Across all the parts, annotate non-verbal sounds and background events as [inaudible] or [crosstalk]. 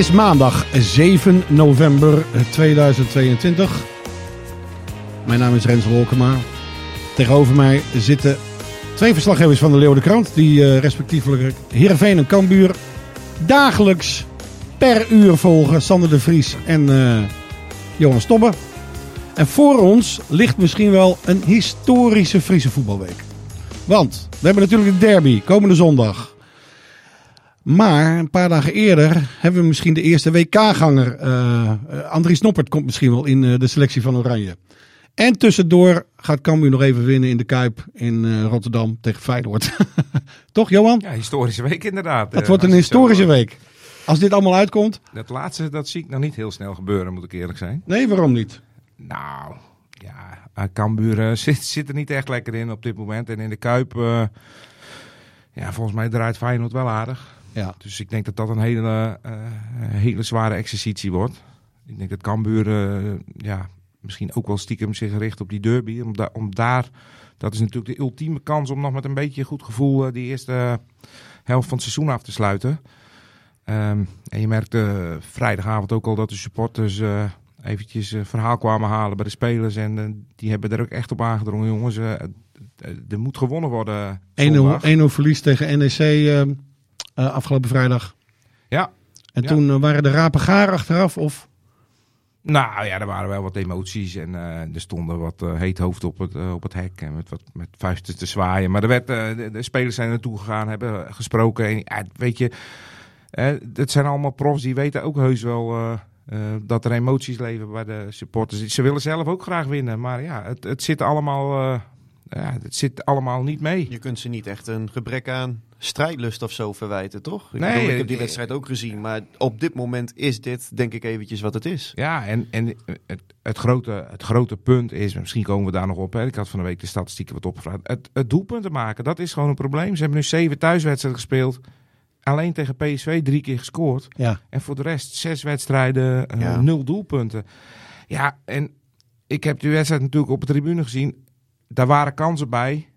Is maandag 7 november 2022. Mijn naam is Rens Wolkema. Tegenover mij zitten twee verslaggevers van de Leeuwarden Krant. Die uh, respectievelijk Heerenveen en Cambuur dagelijks per uur volgen. Sander de Vries en uh, Johan Stobbe. En voor ons ligt misschien wel een historische Friese voetbalweek. Want we hebben natuurlijk de derby komende zondag. Maar een paar dagen eerder hebben we misschien de eerste WK-ganger. Uh, Andries Noppert komt misschien wel in uh, de selectie van Oranje. En tussendoor gaat Cambuur nog even winnen in de Kuip in uh, Rotterdam tegen Feyenoord. [laughs] Toch, Johan? Ja, historische week inderdaad. Het wordt een historische zo, week. Als dit allemaal uitkomt. Dat laatste, dat zie ik nog niet heel snel gebeuren, moet ik eerlijk zijn. Nee, waarom niet? Nou, ja, Cambuur [laughs] zit, zit er niet echt lekker in op dit moment. En in de Kuip, ja, volgens mij draait Feyenoord wel aardig. Ja. Dus ik denk dat dat een hele, uh, hele zware exercitie wordt. Ik denk dat Cambuur uh, ja, misschien ook wel stiekem zich richt op die derby. Om, da om daar, dat is natuurlijk de ultieme kans om nog met een beetje goed gevoel uh, die eerste helft van het seizoen af te sluiten. Um, en je merkte vrijdagavond ook al dat de supporters eventjes verhaal kwamen halen bij de spelers. En die hebben er ook echt op aangedrongen, jongens. er moet gewonnen worden. 1-0 verlies tegen NEC uh, afgelopen vrijdag. Ja. En ja. toen uh, waren de rapen gaar achteraf, of? Nou ja, er waren wel wat emoties en uh, er stonden wat heet hoofd op het, op het hek en met, wat, met vuisten te zwaaien. Maar er werd, de, de, spelers zijn naartoe gegaan, hebben gesproken. En, weet je, het zijn allemaal profs die weten ook heus wel dat er emoties leven bij de supporters. Ze willen zelf ook graag winnen, maar ja, het, het zit allemaal... ja, het zit allemaal niet mee. Je kunt ze niet echt een gebrek aan strijdlust of zo verwijten, toch? Ik, nee, bedoel, ik heb die wedstrijd ook gezien, maar op dit moment is dit denk ik eventjes wat het is. Ja, en, en het, het, grote, het grote punt is, misschien komen we daar nog op, hè, ik had van de week de statistieken wat opgevraagd, het, het doelpunten maken, dat is gewoon een probleem. Ze hebben nu zeven thuiswedstrijden gespeeld, alleen tegen PSV drie keer gescoord. Ja. En voor de rest zes wedstrijden, uh, ja. nul doelpunten. Ja, en ik heb die wedstrijd natuurlijk op de tribune gezien, daar waren kansen bij...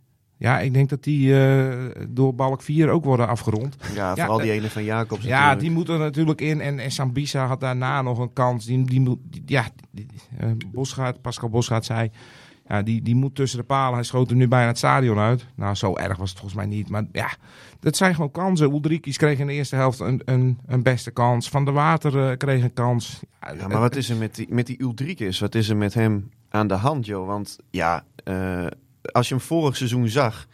Ja, ik denk dat die uh, door Balk 4 ook worden afgerond. Ja, vooral ja, die ene van Jacobs. Ja, natuurlijk. die moeten natuurlijk in. En, en Sambisa had daarna nog een kans. Die, die, die ja, die, uh, Bosgaard, Pascal Bosgaard zei... Ja, die, die moet tussen de palen. Hij schoot hem nu bijna het stadion uit. Nou, zo erg was het volgens mij niet. Maar ja, dat zijn gewoon kansen. Ulrikis kreeg in de eerste helft een, een, een beste kans. Van de Water uh, kreeg een kans. Ja, maar wat is er met die, met die Ulrikis? Wat is er met hem aan de hand, joh? Want ja... Uh, als je hem vorig seizoen zag,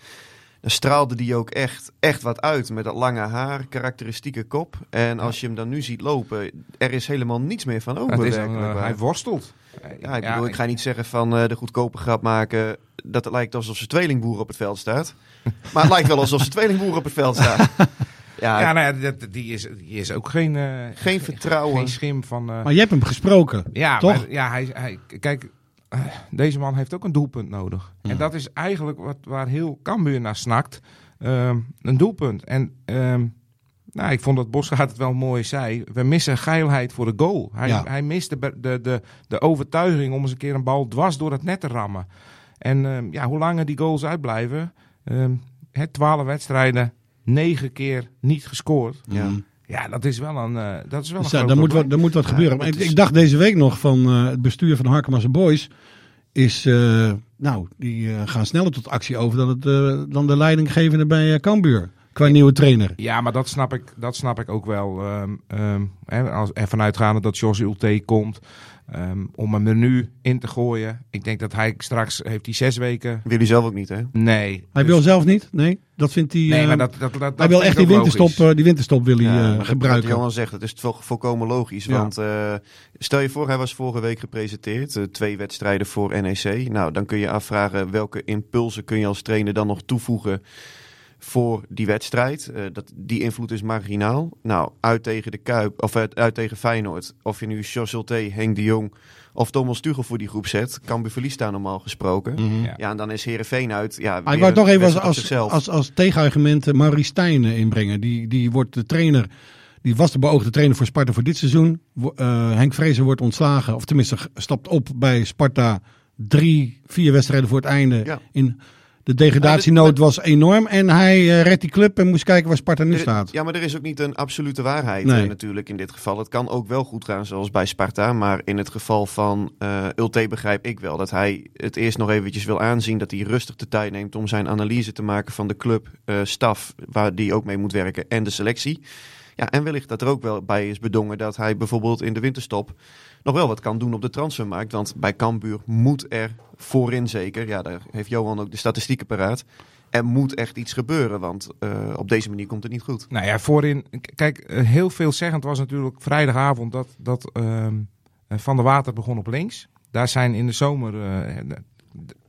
dan straalde die ook echt, echt wat uit. Met dat lange haar, karakteristieke kop. En als je hem dan nu ziet lopen, er is helemaal niets meer van over. Is een, uh, hij worstelt. Ja, ik, bedoel, ik ga niet zeggen van uh, de goedkope grap maken dat het lijkt alsof zijn tweelingboer op het veld staat. [laughs] Maar het lijkt wel alsof zijn tweelingboer op het veld staat. [laughs] Ja, ja nou ja, die, is, die is ook geen, uh, geen vertrouwen. Geen schim van. Uh... Maar je hebt hem gesproken. Ja, toch? Maar, ja, hij, hij, kijk, uh, deze man heeft ook een doelpunt nodig. Ja. En dat is eigenlijk wat, waar heel Cambuur naar snakt. Uh, een doelpunt. En uh, nou, ik vond dat Bosgaard het wel mooi zei. We missen geilheid voor de goal. Hij, Ja. hij mist de, de, de, de overtuiging om eens een keer een bal dwars door het net te rammen. En ehm, ja, hoe langer die goals uitblijven. ehm, het 12 wedstrijden, 9 keer niet gescoord. Ja. Ja, dat is wel een, eh, dat is wel Dus een ja, daar, moet wat, daar moet wat gebeuren. Maar ik, is- ik dacht deze week nog van eh, het bestuur van Harkema's Boys is, eh, nou, die gaan sneller tot actie over dan, het, dan de leidinggevende bij Cambuur. Qua nieuwe trainer. Ja, maar dat snap ik, dat snap ik ook wel. Ehm, hè, als, ervan uitgaande dat Jos Ulte komt. Ehm, om hem er nu in te gooien. Ik denk dat hij straks heeft hij zes weken. Wil hij zelf ook niet, hè? Nee. Hij Dus- wil zelf niet? Nee, dat vindt hij... Nee, eh, maar dat, dat, dat, dat hij wil echt die winterstop, eh, die winterstop wil hij Ja, eh, maar dat- gebruiken. Wat Johan zegt, dat is vol- volkomen logisch. Ja. Want eh, stel je voor, hij was vorige week gepresenteerd. eh, twee wedstrijden voor NEC. Nou, dan kun je afvragen welke impulsen kun je als trainer dan nog toevoegen voor die wedstrijd. Eh, dat, die invloed is marginaal. Nou, uit tegen de Kuip, of uit, uit tegen Feyenoord. Of je nu Jos Ulte, Henk de Jong of Thomas Tuchel voor die groep zet. Kan bij verlies staan normaal gesproken. Mhm. Ja. Ja, en dan is Herenveen uit. Ja, Maar ik wou toch even als, als, als, als tegenargument Maurice Stijn inbrengen. Die, die wordt de trainer, die was de beoogde trainer voor Sparta voor dit seizoen. Eh, Henk Vrezer wordt ontslagen, of tenminste stapt op bij Sparta. Drie, vier wedstrijden voor het einde. Ja. In de degradatienood was enorm. En hij redt die club en moest kijken waar Sparta nu staat. Ja, maar er is ook niet een absolute waarheid Nee. eh, natuurlijk in dit geval. Het kan ook wel goed gaan zoals bij Sparta. Maar in het geval van eh Ulte begrijp ik wel dat hij het eerst nog eventjes wil aanzien. Dat hij rustig de tijd neemt om zijn analyse te maken van de club, eh, staf, waar die ook mee moet werken en de selectie. Ja, en wellicht dat er ook wel bij is bedongen dat hij bijvoorbeeld in de winterstop nog wel wat kan doen op de transfermarkt. Want bij Cambuur moet er voorin zeker, ja daar heeft Johan ook de statistieken paraat. Er moet echt iets gebeuren, want eh, op deze manier komt het niet goed. Nou ja, voorin. Kijk, eh, heel veelzeggend was natuurlijk vrijdagavond dat, dat ehm, eh, Van der Water begon op links. Daar zijn in de zomer.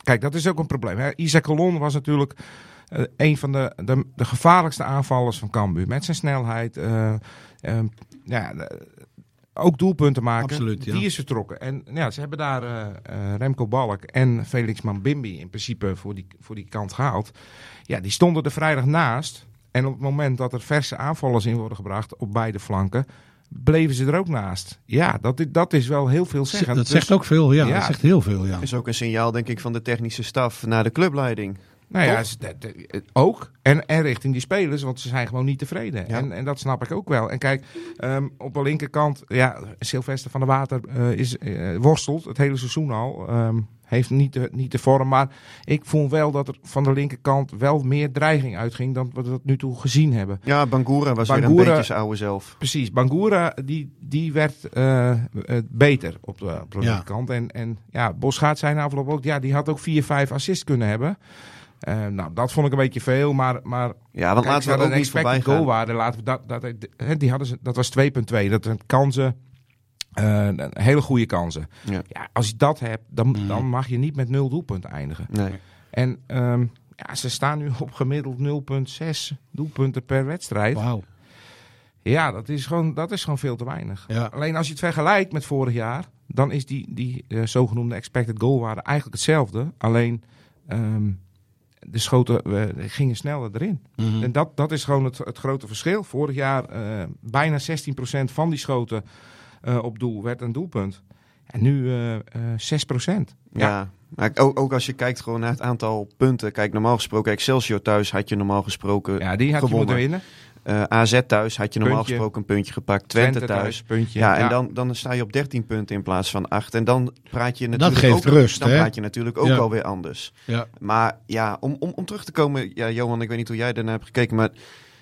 kijk, dat is ook een probleem. Hè. Isaac Colon was natuurlijk een van de, de, de gevaarlijkste aanvallers van Cambuur. Met zijn snelheid. eh, ehm, ja, ook doelpunten maken. Absoluut, ja. Die is vertrokken. En ja, ze hebben daar eh, eh, Remco Balk en Felix Mambimbi in principe voor die, voor die kant gehaald. Ja, die stonden er vrijdag naast. En op het moment dat er verse aanvallers in worden gebracht op beide flanken, bleven ze er ook naast. Ja, dat, dat is wel heel veel zeggen. dat zegt ook veel, ja, ja. Dat zegt heel veel, ja. is ook een signaal, denk ik, van de technische staf naar de clubleiding. Nou ja, dat- dat- ook. En, en richting die spelers, want ze zijn gewoon niet tevreden. Ja. En, en dat snap ik ook wel. En kijk, ehm, op de linkerkant, ja, Sylvester van der Water eh, is, eh, worstelt het hele seizoen al. Ehm, heeft niet de, niet de vorm, maar ik vond wel dat er van de linkerkant wel meer dreiging uitging dan we tot nu toe gezien hebben. Ja, Bangura was weer een Bangura- beetje zijn oude zelf. Precies, Bangura die, die werd eh, beter op de, op de Ja. linkerkant. En, en ja, Bosgaard na afloop ook, ja, die had ook 4, 5 assists kunnen hebben. Eh, nou, dat vond ik een beetje veel, maar, maar Ja, want Kijk, laten we ook een niet expected voorbij goal gaan. waarde. Laten we dat, dat, hè, die hadden ze, dat was 2,2. Dat zijn kansen, eh, hele goede kansen. Ja. Ja, als je dat hebt, dan, Mhm. dan mag je niet met nul doelpunten eindigen. Nee. En ehm, ja, ze staan nu op gemiddeld 0,6 doelpunten per wedstrijd. Wauw. Ja, dat is, gewoon, dat is gewoon veel te weinig. Ja. Alleen als je het vergelijkt met vorig jaar, dan is die, die eh, zogenoemde expected goal waarde eigenlijk hetzelfde. Alleen ehm, de schoten gingen sneller erin. Mhm. En dat, dat is gewoon het, het grote verschil. Vorig jaar eh, bijna 16% van die schoten eh, op doel werd een doelpunt. En nu eh eh 6%. Ja, maar ook, ook als je kijkt gewoon naar het aantal punten. Kijk, normaal gesproken Excelsior thuis had je normaal gesproken Ja, die had je moeten winnen. Eh, AZ thuis had je normaal Puntje. gesproken een puntje gepakt. Twente, thuis. puntje. Ja, en Dan, dan sta je op 13 punten in plaats van 8. En dan praat je natuurlijk geeft ook, rust, Dan hè? praat je natuurlijk ook Ja. alweer anders. Ja. Maar ja, om, om, om terug te komen, ja, Johan, ik weet niet hoe jij daarna hebt gekeken, maar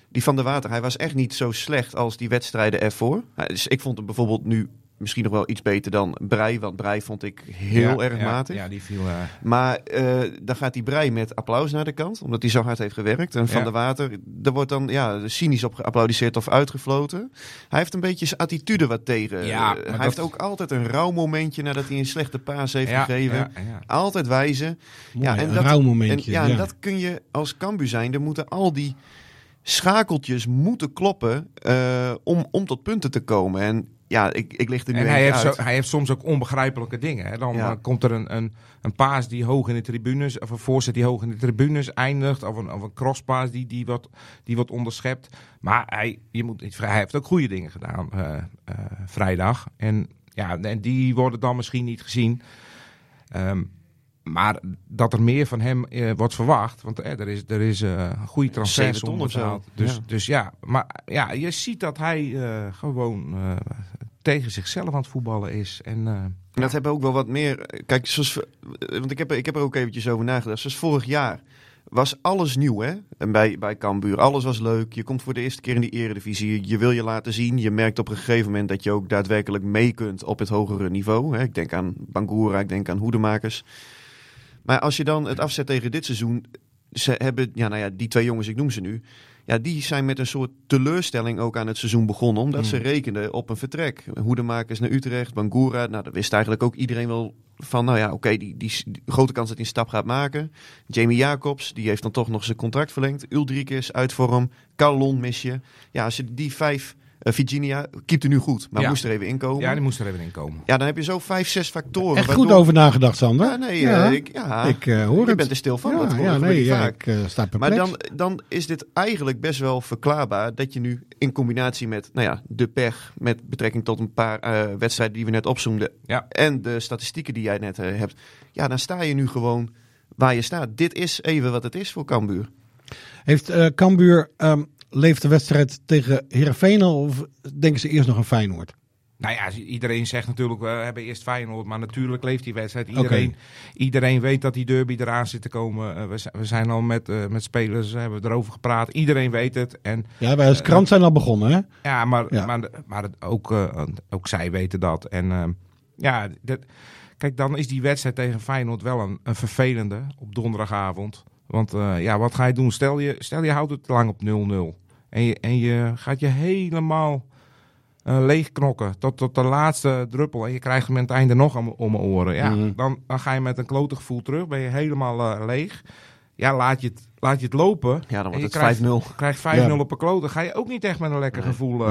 die van de Water, hij was echt niet zo slecht als die wedstrijden ervoor. Dus ik vond hem bijvoorbeeld nu misschien nog wel iets beter dan Brei, want Brei vond ik heel Ja, erg ja, matig. Ja, die viel... eh, Maar eh, dan gaat die Brei met applaus naar de kant, omdat hij zo hard heeft gewerkt. En Van Ja. der Water, er wordt dan ja, cynisch op geapplaudiseerd of uitgefloten. Hij heeft een beetje zijn attitude wat tegen. Ja, Eh, hij dat- heeft ook altijd een rauw momentje nadat hij een slechte paas heeft ja, gegeven. ja, ja. Altijd wijzen. Mooi, en een dat- rauw En, momentje. ja, ja. en dat kun je als Cambu zijn. Er moeten al die schakeltjes moeten kloppen om, om tot punten te komen. En ja, ik, ik licht er nu En hij heeft, uit. zo, hij heeft soms ook onbegrijpelijke dingen. Hè. Dan Ja. eh, komt er een, een, een paas die hoog in de tribunes, of een voorzet die hoog in de tribunes eindigt, of een, of een crosspaas die, die, wat, die wat onderschept. Maar hij, je moet hij heeft ook goede dingen gedaan eh, eh, vrijdag. En, ja, en die worden dan misschien niet gezien. Ehm, maar dat er meer van hem eh, wordt verwacht. Want eh, er is, er is een goede transfer zo. Dus Ja. dus ja, maar ja, je ziet dat hij gewoon tegen zichzelf aan het voetballen is. En, eh, En dat hebben ook wel wat meer. Kijk, zoals, want ik heb, ik heb er ook eventjes over nagedacht. Zoals vorig jaar was alles nieuw, hè? En bij, bij Cambuur. Alles was leuk. Je komt voor de eerste keer in die eredivisie. Je wil je laten zien. Je merkt op een gegeven moment dat je ook daadwerkelijk mee kunt op het hogere niveau. Hè? Ik denk aan Bangura, ik denk aan Hoedemakers. Maar als je dan het afzet tegen dit seizoen. Ze hebben, ja, nou ja, die twee jongens, ik noem ze nu. Ja, die zijn met een soort teleurstelling ook aan het seizoen begonnen. Omdat ze rekenden op een vertrek. Hoedemakers naar Utrecht, Bangura. Nou, dat wist eigenlijk ook iedereen wel van. Nou ja, oké, die, die, die grote kans dat hij een stap gaat maken. Jamie Jacobs, die heeft dan toch nog zijn contract verlengd. Ulrikes uit vorm. Carlon mis je. Ja, als je die vijf... eh, Virginia keept er nu goed, maar Ja. moest er even inkomen. ja, die moest er even in komen. Ja, dan heb je zo vijf, zes factoren. Echt waardoor- goed over nagedacht, Sander. Ja, nee, Ja. eh, ik, ja, Ik eh, hoor je het. bent er stil van. Ja, dat hoor ja, ik nee, ja, vaak. ik sta Maar dan, dan is dit eigenlijk best wel verklaarbaar dat je nu in combinatie met nou ja, de pech met betrekking tot een paar eh, wedstrijden die we net opzoomden Ja. en de statistieken die jij net hebt, ja, dan sta je nu gewoon waar je staat. Dit is even wat het is voor Cambuur. Heeft eh Cambuur, ehm, leeft de wedstrijd tegen Heerenveen al of denken ze eerst nog aan Feyenoord? Nou ja, iedereen zegt natuurlijk, we hebben eerst Feyenoord, maar natuurlijk leeft die wedstrijd. Iedereen, iedereen weet dat die derby eraan zit te komen. Eh, we, zijn, we zijn al met, eh, met spelers, hebben we erover gepraat. Iedereen weet het. En Ja, wij als krant zijn al begonnen, hè? ja, maar, Ja. maar, maar ook, eh, ook zij weten dat. En eh, ja, dat, kijk, dan is die wedstrijd tegen Feyenoord wel een, een vervelende op donderdagavond. Want eh, ja, wat ga je doen? Stel je, stel je houdt het te lang op 0-0. En je, en je gaat je helemaal eh leegknokken tot, tot de laatste druppel. En je krijgt hem aan het einde nog om, om mijn oren. Ja, Mhm. dan, dan ga je met een klote gevoel terug. Ben je helemaal eh, leeg. Ja, laat je het, laat je het lopen. Ja, dan wordt je het krijgt- 5-0. krijgt 5-0 Ja. op een kloot. Dan ga je ook niet echt met een lekker gevoel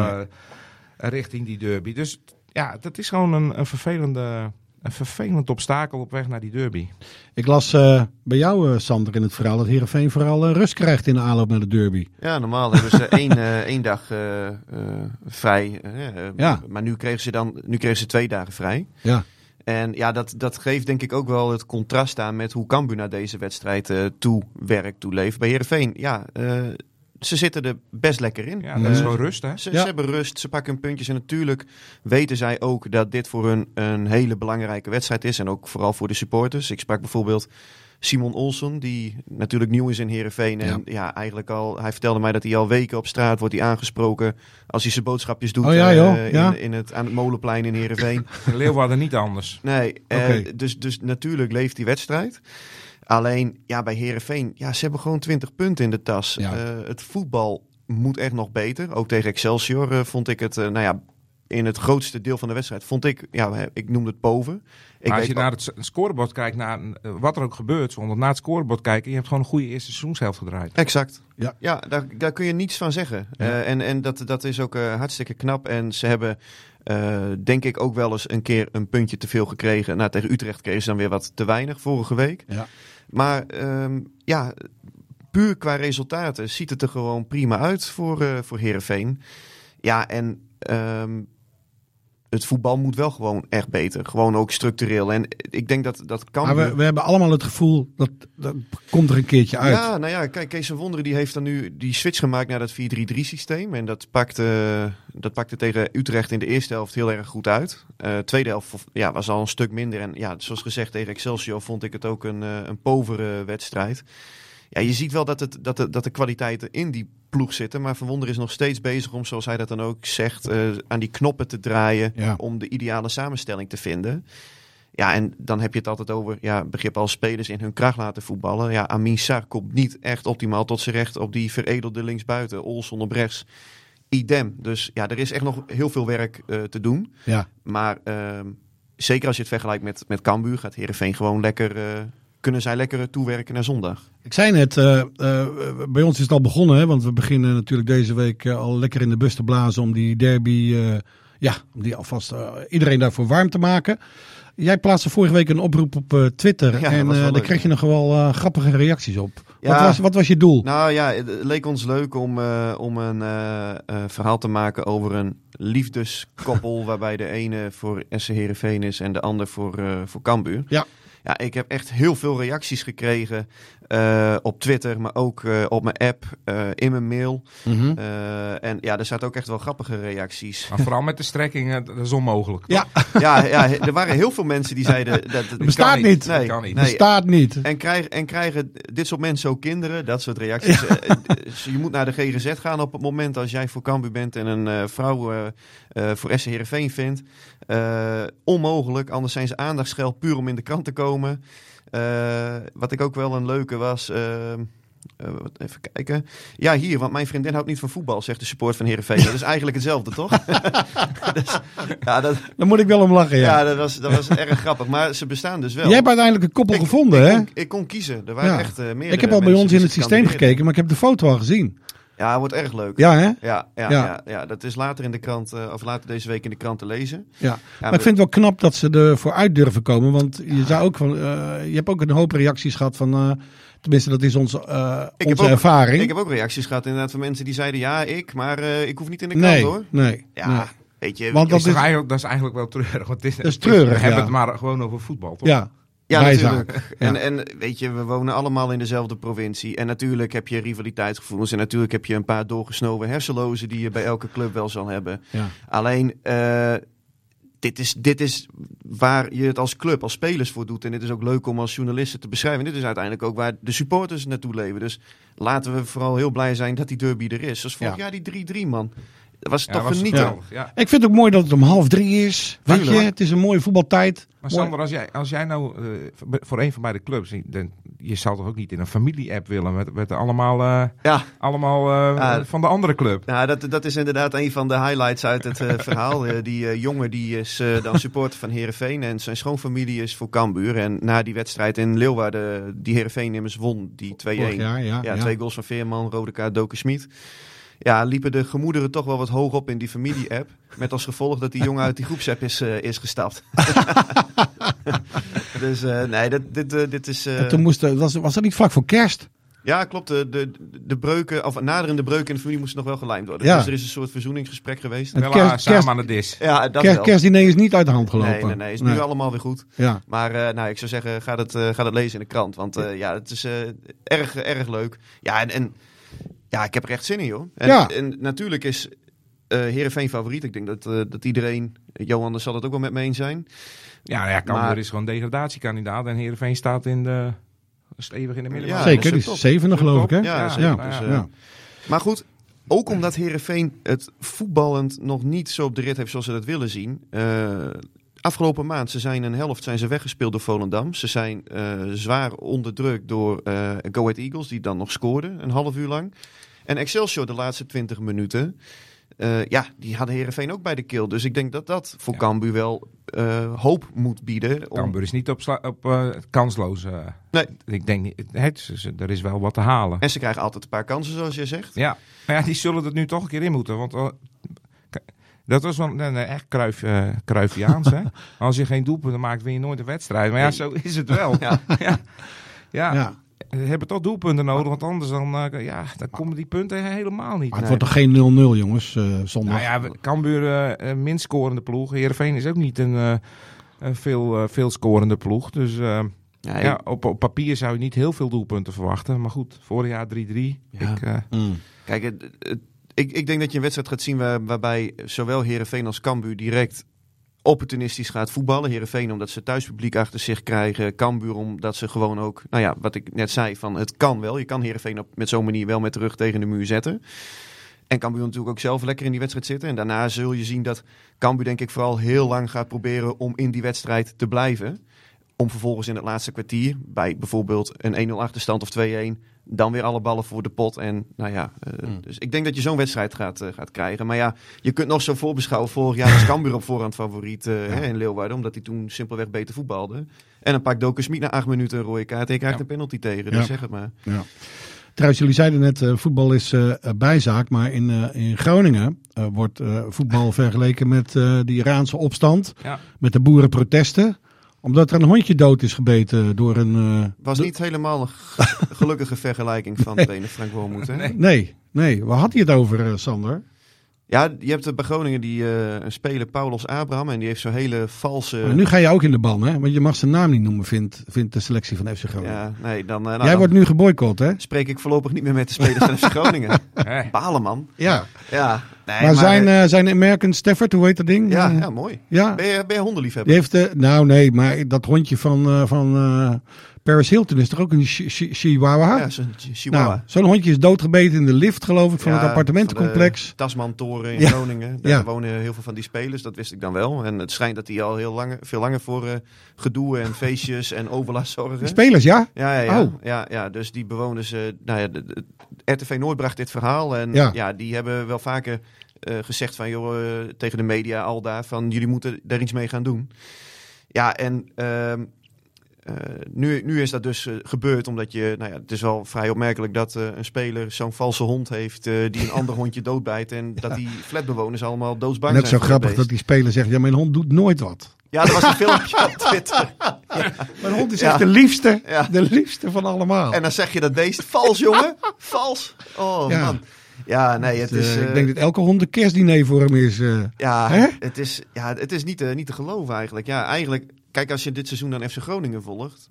richting die derby. Dus ja, dat is gewoon een, een, vervelende, een vervelend obstakel op weg naar die derby. Ik las eh, bij jou, eh, Sander, in het verhaal dat Heerenveen vooral eh, rust krijgt in de aanloop naar de derby. Ja, normaal hebben ze één, eh, [laughs] één dag eh, eh, vrij. Ja. Maar nu kregen ze dan nu kregen ze twee dagen vrij. Ja. En ja, dat, dat geeft denk ik ook wel het contrast aan met hoe Cambuur naar deze wedstrijd eh toe werkt, toe leeft. Bij Heerenveen, ja, eh, ze zitten er best lekker in. Ja, dat is Eh, gewoon rust, hè? Ze, Ja. ze hebben rust, ze pakken hun puntjes. En natuurlijk weten zij ook dat dit voor hun een hele belangrijke wedstrijd is. En ook vooral voor de supporters. Ik sprak bijvoorbeeld Simon Olsen, die natuurlijk nieuw is in Heerenveen. En ja. eigenlijk al, hij vertelde mij dat hij al weken op straat wordt hij aangesproken als hij zijn boodschapjes doet Oh ja, joh, eh, ja. in, in het, aan het molenplein in Heerenveen. [laughs] Leeuwarden niet anders. Nee, eh, Oké. dus, dus natuurlijk leeft die wedstrijd. Alleen, ja, bij Herenveen, ja, ze hebben gewoon 20 punten in de tas. Ja. Eh, het voetbal moet echt nog beter. Ook tegen Excelsior eh, vond ik het, eh, nou ja, in het grootste deel van de wedstrijd vond ik, ja, ik noemde het boven. Ik Maar als je naar het scorebord kijkt, naar wat er ook gebeurt, zonder naar het scorebord kijken, je hebt gewoon een goede eerste seizoenshelft gedraaid. Exact. Ja. Ja, daar, daar kun je niets van zeggen. Ja. Eh, en en dat, dat is ook hartstikke knap. En ze hebben, eh, denk ik, ook wel eens een keer een puntje te veel gekregen. Nou, tegen Utrecht kregen ze dan weer wat te weinig vorige week. Ja. Maar ehm, ja, puur qua resultaten ziet het er gewoon prima uit voor, eh voor Heerenveen. Ja, en ehm, het voetbal moet wel gewoon echt beter. Gewoon ook structureel. En ik denk dat dat kan. Maar we, we hebben allemaal het gevoel dat dat komt er een keertje uit. Ja, nou ja, kijk, Kees van Wonderen die heeft dan nu die switch gemaakt naar dat 4-3-3 systeem. En dat pakte, dat pakte tegen Utrecht in de eerste helft heel erg goed uit. Eh tweede helft ja, was al een stuk minder. En ja, zoals gezegd tegen Excelsior vond ik het ook een, eh, een povere wedstrijd. Ja, je ziet wel dat, het, dat, de, dat de kwaliteiten in die ploeg zitten. Maar Van Wonderen is nog steeds bezig om, zoals hij dat dan ook zegt, eh, aan die knoppen te draaien. Ja. Om de ideale samenstelling te vinden. Ja, en dan heb je het altijd over ja, begrip als spelers in hun kracht laten voetballen. Ja, Amin Sar komt niet echt optimaal tot zijn recht op die veredelde linksbuiten. Olson op rechts, idem. Dus ja, er is echt nog heel veel werk eh, te doen. Ja. Maar ehm, zeker als je het vergelijkt met, met Cambuur, gaat Heerenveen gewoon lekker... eh, kunnen zij lekker toewerken naar zondag. Ik zei net, eh, eh, bij ons is het al begonnen, hè, want we beginnen natuurlijk deze week eh, al lekker in de bus te blazen om die derby, eh, ja, om die alvast eh, iedereen daarvoor warm te maken. Jij plaatste vorige week een oproep op eh, Twitter Ja, en eh, daar leuk. kreeg je nog wel eh, grappige reacties op. Wat, was, wat was je doel? Nou ja, het leek ons leuk om, eh, om een eh, eh, verhaal te maken over een liefdeskoppel... [laughs] waarbij de ene voor SC Heerenveen is en de ander voor, eh voor Cambuur. Ja. Ja, ik heb echt heel veel reacties gekregen Eh, op Twitter, maar ook eh, op mijn app, eh, in mijn mail. Mhm. Eh, en ja, er zaten ook echt wel grappige reacties. Maar vooral met de strekking, eh, dat is onmogelijk. Ja, [laughs] ja, ja, er waren heel veel mensen die zeiden... [laughs] Dat, dat bestaat niet. niet. Nee, kan niet. nee. bestaat niet. En, krijg, en krijgen dit soort mensen ook kinderen? Dat soort reacties. Dus je moet naar de GGZ gaan op het moment als jij voor Cambuur bent en een eh, vrouw eh, voor SC Heerenveen vindt. Eh, onmogelijk, anders zijn ze aandachtsgeld puur om in de krant te komen. Eh, wat ik ook wel een leuke was... wat- even kijken. Ja, hier, want mijn vriendin houdt niet van voetbal, zegt de support van Heerenveen. Dat is eigenlijk hetzelfde, toch? [laughs] dus, ja, dat, Daar moet ik wel om lachen, ja. ja, dat, was, dat was erg grappig. Maar ze bestaan dus wel. Jij hebt uiteindelijk een koppel Ik- gevonden, ik hè? Kon, ik kon kiezen. Er waren Ja. echt meerdere Ik heb al bij ons in het systeem gekeken, maar ik heb de foto al gezien. Ja, het wordt erg leuk. Ja, hè? Ja, ja, Ja. ja. ja, dat is later in de krant, eh, of later deze week in de krant te lezen. Ja. maar we- ik vind het wel knap dat ze ervoor uit durven komen. Want je, zou ook van, eh, je hebt ook een hoop reacties gehad van... eh, tenminste, dat is onze, eh, onze ook- ervaring. Ik heb ook reacties gehad inderdaad van mensen die zeiden, ja, ik, maar eh, ik hoef niet in de krant nee, hoor. nee, Ja, nee. weet je. Want dat Is eigenlijk, dat is eigenlijk wel treurig. Want het is, Dat is het treurig, We hebben het maar gewoon over voetbal, toch? Ja, Ja, natuurlijk. Ja. En, en weet je, we wonen allemaal in dezelfde provincie. En natuurlijk heb je rivaliteitsgevoelens. En natuurlijk heb je een paar doorgesnoven hersenlozen die je bij elke club wel zal hebben. Ja. Alleen, eh, dit, is, dit is waar je het als club, als spelers voor doet. En dit is ook leuk om als journalisten te beschrijven. En dit is uiteindelijk ook waar de supporters naartoe leven. Dus laten we vooral heel blij zijn dat die derby er is. Zoals vorig Ja. jaar die 3-3, man. Dat was Ja, toch was genieten. geweldig, Ja. Ik vind het ook mooi dat het om half drie is. Weet je, het is een mooie voetbaltijd. Maar Mooi. Sander, als jij, als jij nou eh, voor een van beide clubs, dan, je zou toch ook niet in een familie-app willen met, met allemaal, eh, Ja, allemaal eh, Ja. van de andere club? Nou, dat, dat is inderdaad een van de highlights uit het eh, verhaal. Eh, die jongen die is dan [laughs] supporter van Herenveen en zijn schoonfamilie is voor Cambuur. En na die wedstrijd in Leeuwarden, die Herenveen immers won, die 2-1. Vorig jaar, ja. Ja, ja. twee goals van Veerman, rode kaart Doken Smit. Ja, liepen de gemoederen toch wel wat hoog op in die familie-app. Met als gevolg dat die jongen uit die groepsapp is, eh, is gestapt. [laughs] dus eh, nee, dit, dit, eh, dit is... eh, En toen moest, was, was dat niet vlak voor kerst? ja, klopt. De, de, de breuken, of naderende breuken in de familie moesten nog wel gelijmd worden. Ja. Dus er is een soort verzoeningsgesprek geweest. Wel kerst- samen kerst- aan de dis. Ja, dat Kerst, wel. kerstdiner is niet uit de hand gelopen. Nee, nee, nee. Is nu allemaal weer goed. Ja. Maar eh, nou, ik zou zeggen, ga het, eh, ga het lezen in de krant. Want eh, ja, het is eh, erg, erg leuk. Ja, en, en ja, ik heb er echt zin in, joh. En, Ja. en natuurlijk is eh Heerenveen favoriet. Ik denk dat, eh, dat iedereen, Johan, zal het ook wel met me eens zijn. Ja, ja Cambuur Maar- is gewoon degradatiekandidaat en Heerenveen staat in de, stevig in de middenmoot. Ja, Zeker, die is zevende geloof ik, hè? Ja, Ja, zeker. ja, Dus, eh, Ja. Maar goed, ook omdat Heerenveen het voetballend nog niet zo op de rit heeft zoals ze dat willen zien. eh, afgelopen maand, ze zijn een helft zijn ze weggespeeld door Volendam. Ze zijn eh, zwaar onderdrukt door eh Go Ahead Eagles, die dan nog scoorden, een half uur lang. En Excelsior de laatste 20 minuten. eh, ja, die hadden Heerenveen ook bij de kill. Dus ik denk dat dat voor Ja. Cambuur wel hoop moet bieden. Om... Cambuur is niet op, op kansloos. Nee. Ik denk niet, het, er is wel wat te halen. En ze krijgen altijd een paar kansen, zoals je zegt. Ja, maar ja, die zullen er nu toch een keer in moeten. Want dat was wel nee, echt Cruyff, eh, Cruyffiaans. hè? [laughs] Als je geen doelpunten maakt, win je nooit een wedstrijd. Maar ja, zo is het wel. [laughs] Ja. [laughs] ja. Ja, Ja. we hebben toch doelpunten nodig. Want anders dan, eh, ja, dan komen die punten helemaal niet. Maar het Nee. wordt toch geen 0-0, jongens, eh zondag? Nou ja, Cambuur eh, een minst scorende ploeg. Heerenveen is ook niet een, eh, een veel, veel scorende ploeg. Dus eh, Ja, ja, op, op papier zou je niet heel veel doelpunten verwachten. Maar goed, vorig jaar 3-3. Ja. Ik, eh, Mm. Kijk, het, het- ik, ik denk dat je een wedstrijd gaat zien waar, waarbij zowel Herenveen als Cambuur direct opportunistisch gaat voetballen. Herenveen omdat ze thuispubliek achter zich krijgen. Cambuur omdat ze gewoon ook, nou ja, wat ik net zei, van het kan wel. Je kan Herenveen op met zo'n manier wel met de rug tegen de muur zetten. En Cambuur natuurlijk ook zelf lekker in die wedstrijd zitten. En daarna zul je zien dat Cambuur denk ik vooral heel lang gaat proberen om in die wedstrijd te blijven. Om vervolgens in het laatste kwartier, bij bijvoorbeeld een 1-0 achterstand of 2-1, dan weer alle ballen voor de pot. En nou ja, eh, Hmm. dus ik denk dat je zo'n wedstrijd gaat, eh, gaat krijgen. Maar ja, je kunt nog zo voorbeschouwen. Vorig jaar was Cambuur op voorhand favoriet eh, hè, in Leeuwarden, omdat hij toen simpelweg beter voetbalde. En dan pakt Doken Smit na acht minuten een rode kaart en je krijgt Ja. een penalty tegen. Ja. Dus zeg het maar. Ja. Trouwens, jullie zeiden net, eh, voetbal is eh, bijzaak. Maar in, eh, in Groningen eh, wordt eh, voetbal vergeleken met eh, de Iraanse opstand. Ja. Met de boerenprotesten. Omdat er een hondje dood is gebeten door een... eh, Was niet helemaal een gelukkige vergelijking van trainer Frank Wormoed. Hè? Nee. Nee, nee. Waar had hij het over, eh, Sander? Ja, je hebt bij Groningen die eh, een speler, Paulos Abraham, en die heeft zo'n hele valse... Maar nu ga je ook in de ban, hè? Want je mag zijn naam niet noemen, vindt, vindt de selectie van FC Groningen. Ja, nee, dan, eh, nou, Jij dan wordt nu geboycott, hè? spreek ik voorlopig niet meer met de spelers van FC [laughs] Groningen. Balen, man. Ja. Ja, nee, maar, zijn, eh, eh, zijn American Stafford, hoe heet dat ding? ja, ja, mooi. ja. Ben je, ben je hondenliefhebber? Die heeft, nou nee, maar dat hondje van, eh, van eh, Paris Hilton is toch ook een chi- chi- chihuahua? Ja, zo'n chi- chihuahua. nou, zo'n hondje is doodgebeten in de lift, geloof ik, van Ja, het appartementencomplex. Tasman-toren in Ja. Groningen. Daar Ja. wonen heel veel van die spelers, dat wist ik dan wel. En het schijnt dat die al heel lang, veel langer voor eh, gedoe en feestjes en overlast zorgen. Spelers, ja? Ja, ja, ja. Oh. ja, ja. Dus die bewoners, eh, nou ja, de, de- RTV Noord bracht dit verhaal. En Ja. die hebben wel vaker eh, gezegd van, joh, tegen de media al daar, van jullie moeten daar iets mee gaan doen. Ja, en ehm, eh, nu, nu is dat dus eh, gebeurd, omdat je, nou ja, het is wel vrij opmerkelijk dat eh, een speler zo'n valse hond heeft eh, die een [laughs] ander hondje doodbijt. En dat die flatbewoners allemaal doodsbang Net zijn. zo voor grappig dat die speler zegt, ja, mijn hond doet nooit wat. Ja, er was een filmpje [laughs] op Twitter. Mijn hond is Ja. echt de liefste, Ja. de liefste van allemaal. En dan zeg je dat beest vals, jongen. Vals. Oh, Ja. man. Ja, nee, het Eh, is... ik eh, denk dat elke hond een kerstdiner voor hem is. eh. Ja, Hè? het is, ja, het is niet, te, niet te geloven eigenlijk. Ja, eigenlijk, kijk, als je dit seizoen dan FC Groningen volgt.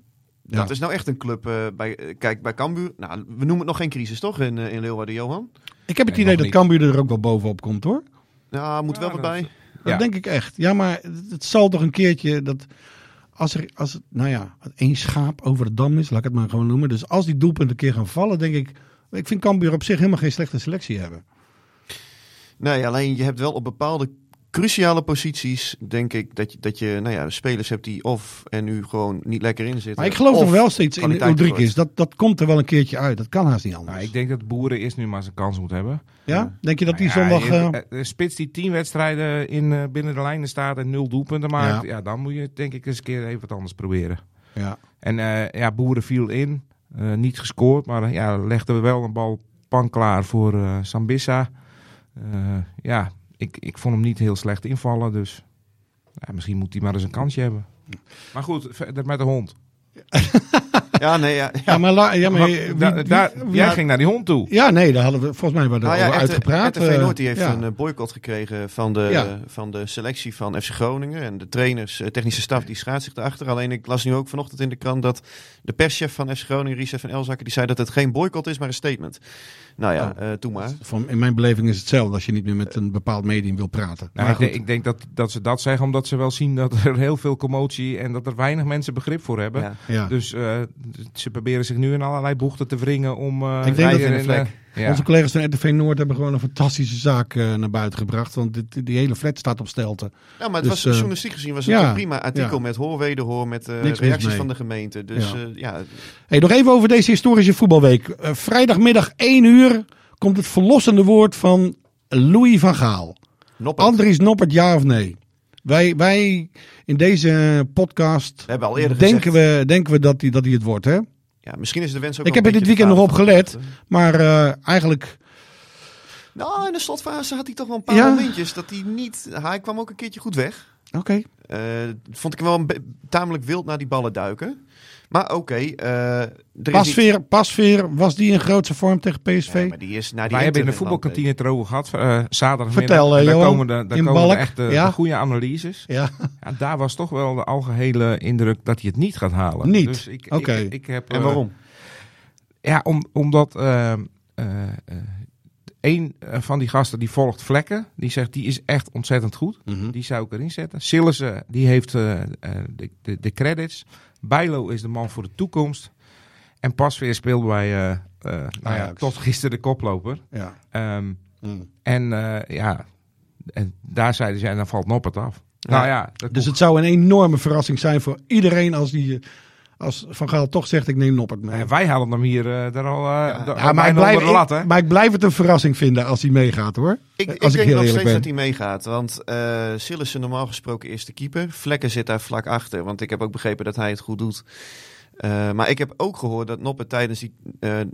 Ja. Dat is nou echt een club eh, bij, eh, kijk, bij Cambuur. Nou, we noemen het nog geen crisis, toch, in, eh, in Leeuwarden, Johan? Ik heb het Nee, idee dat niet. Cambuur er ook wel bovenop komt, hoor. Ja, moet wel wat dat- bij. Dat Ja. denk ik echt. Ja, maar het, het zal toch een keertje dat als er, als het, nou ja, één schaap over de dam is, laat ik het maar gewoon noemen. Dus als die doelpunten een keer gaan vallen, denk ik, ik vind Cambuur op zich helemaal geen slechte selectie hebben. Nee, alleen je hebt wel op bepaalde cruciale posities, denk ik, dat je, dat je nou ja, spelers hebt die of en nu gewoon niet lekker in zitten. Maar ik geloof of nog wel steeds in tekort. Dat, dat komt er wel een keertje uit. Dat kan haast niet anders. Nou, ik denk dat Boeren eerst nu maar zijn kans moet hebben. ja? Denk je dat die Nou ja, zondag... je- eh, eh, spits die tien wedstrijden in, eh, binnen de lijnen staat en nul doelpunten maakt. Ja. Ja. dan moet je denk ik eens een keer even wat anders proberen. ja. En eh, ja, Boeren viel in. eh, niet gescoord, maar eh, ja, legde we wel een bal pan klaar voor eh, Sambissa. Eh, ja, ik, ik vond hem niet heel slecht invallen, dus ja, misschien moet hij maar eens een kansje hebben. Maar goed, verder met de hond. [laughs] Ja, nee, ja. Ja, maar, la, ja, maar wie- da- wie- daar- wie- jij ging naar die hond toe. Ja, nee, daar hadden we volgens mij wel Nou ja, over RT- uitgepraat. RTV eh, Noord die heeft ja. een eh, boycott gekregen van de, Ja. van de selectie van FC Groningen. En de trainers, eh, technische staf, die schaadt zich erachter. Alleen ik las nu ook vanochtend in de krant dat de perschef van FC Groningen, Richard van Elzakker, die zei dat het geen boycott is, maar een statement. Nou ja, Oh. eh toen maar. Van, in mijn beleving is hetzelfde als je niet meer met een bepaald medium wil praten. Nou, maar ik, ik denk dat, dat ze dat zeggen omdat ze wel zien dat er heel veel commotie en dat er weinig mensen begrip voor hebben. Ja. ja. Dus eh, ze proberen zich nu in allerlei bochten te wringen om. eh, Ik denk dat- in de vlek. eh, ja. Onze collega's van RTV Noord hebben gewoon een fantastische zaak eh, naar buiten gebracht. Want dit, die hele flat staat op stelten. Ja, maar het Dus, was journalistiek gezien was het ja, een prima artikel ja. met hoor wederhoor, met eh, reacties van de gemeente. Dus Ja. ja, ja Hey, nog even over deze historische voetbalweek. Vrijdagmiddag 1 uur komt het verlossende woord van Louis van Gaal. Noppert. Andries Noppert, ja of nee? Wij, wij in deze podcast We hebben al eerder denken, gezegd, we, denken we dat hij dat het wordt. Hè? ja, misschien is de wens ook Ik heb er dit weekend nog op gelet. Maar eh, eigenlijk, Nou, in de slotfase had hij toch wel een paar Ja. momentjes dat hij niet... Hij kwam ook een keertje goed weg. oké. Eh, vond ik hem wel tamelijk wild naar die ballen duiken. Maar oké, eh, is niet- Pasveer, Pasveer, was die in grootste vorm tegen PSV? Ja, maar die is naar die Wij hebben in de voetbalkantine het erover gehad. eh zaterdagmiddag. Vertel, eh, En daar Johan, komen de, daar in komen de echt de, ja? de goede analyses. Ja, Ja, daar was toch wel de algehele indruk dat hij het niet gaat halen. Niet? Dus ik, Oké. ik, ik heb, En eh, waarom? Ja, om, omdat eh, eh, een van die gasten die volgt Vlekken. Die zegt die is echt ontzettend goed. Mhm. Die zou ik erin zetten. Sillissen die heeft eh, eh, de, de, de credits. Bijlo is de man voor de toekomst. En Pasveer speelt bij eh, eh, nou ja, tot gisteren de koploper. ja. Ehm, Mm. en ja, en daar zeiden zij, dan valt Noppert af. Nou ja, dat Dus het zou een enorme verrassing zijn voor iedereen als, die, als Van Gaal toch zegt ik neem Noppert mee. En wij hadden hem hier eh daar al, eh daar- Ja, maar, ik blijf, onder de lat, hè? ik, maar ik blijf het een verrassing vinden als hij meegaat hoor. Ik, als ik ik denk heel nog eerlijk steeds ben. dat hij meegaat. Want eh Sillissen normaal gesproken eerste keeper. Vlekken zit daar vlak achter. Want ik heb ook begrepen dat hij het goed doet. Eh, maar ik heb ook gehoord dat Noppert tijdens die eh, eh,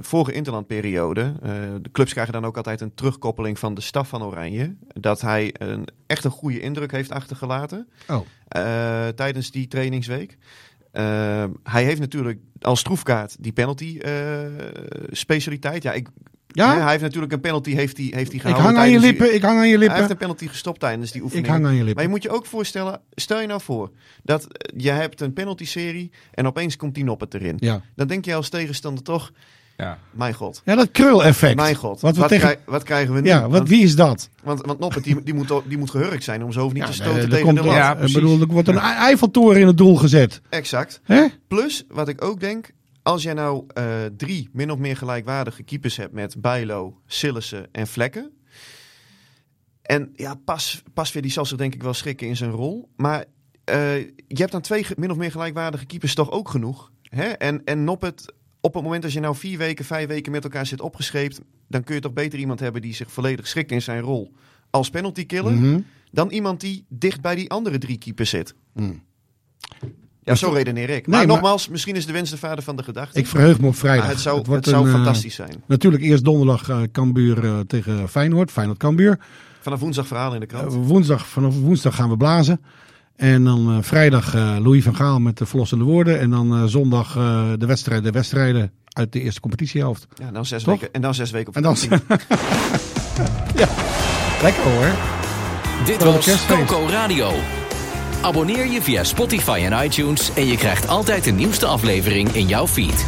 vorige interlandperiode... eh, de clubs krijgen dan ook altijd een terugkoppeling van de staf van Oranje. Dat hij een, echt een goede indruk heeft achtergelaten Oh. eh, tijdens die trainingsweek. Eh, hij heeft natuurlijk als troefkaart die penalty eh, specialiteit. Ja, ik Ja? Hij heeft natuurlijk een penalty heeft hij, heeft hij Ik gehouden. hang aan je die- lippen, ik hang aan je Hij heeft lippen. een penalty gestopt tijdens die oefening. Ik hang aan je Maar lippen. je moet je ook voorstellen, stel je nou voor dat eh, je hebt een penalty-serie en opeens komt die noppet erin. Ja. Dan denk je als tegenstander toch, Ja. mijn god, ja, dat krul-effect. mijn god, Wat wat, we tegen... krij- wat krijgen we nu? Ja, wat, want, wie is dat? want, want noppet die, die, moet, die moet gehurkt zijn om zo niet Ja, te stoten tegen komt, de lat. Ja, ik precies. bedoel, er wordt een Eiffeltoren in het doel gezet. Exact. Hè? Plus, wat ik ook denk, als jij nou eh, drie min of meer gelijkwaardige keepers hebt met Bijlo, Sillissen en Vlekken. En ja, pas, Pasveer die zal zich denk ik wel schikken in zijn rol. Maar eh, je hebt dan twee min of meer gelijkwaardige keepers toch ook genoeg. Hè? En, en Noppet, op het moment dat je nou vier weken, vijf weken met elkaar zit opgescheept... dan kun je toch beter iemand hebben die zich volledig schikt in zijn rol als penalty killer... Mhm. dan iemand die dicht bij die andere drie keepers zit. Mm. Ja, zo redeneer ik. Nee, maar, maar- nogmaals, misschien is de wens de vader van de gedachte. Ik verheug me op vrijdag. Maar het zou, het wordt zou een, eh, fantastisch zijn. Natuurlijk eerst donderdag eh Cambuur eh, tegen Feyenoord. Feyenoord-Cambuur. Vanaf woensdag verhalen in de krant. Woensdag, vanaf woensdag gaan we blazen. En dan eh, vrijdag eh, Louis van Gaal met de verlossende woorden. En dan eh, zondag eh, de, wedstrijden, de wedstrijden uit de eerste competitiehelft. ja, dan zes toch? weken, en dan zes weken op En dan... [laughs] ja, lekker hoor. Dit was kerstfeest. Coco Radio. Abonneer je via Spotify en iTunes en je krijgt altijd de nieuwste aflevering in jouw feed.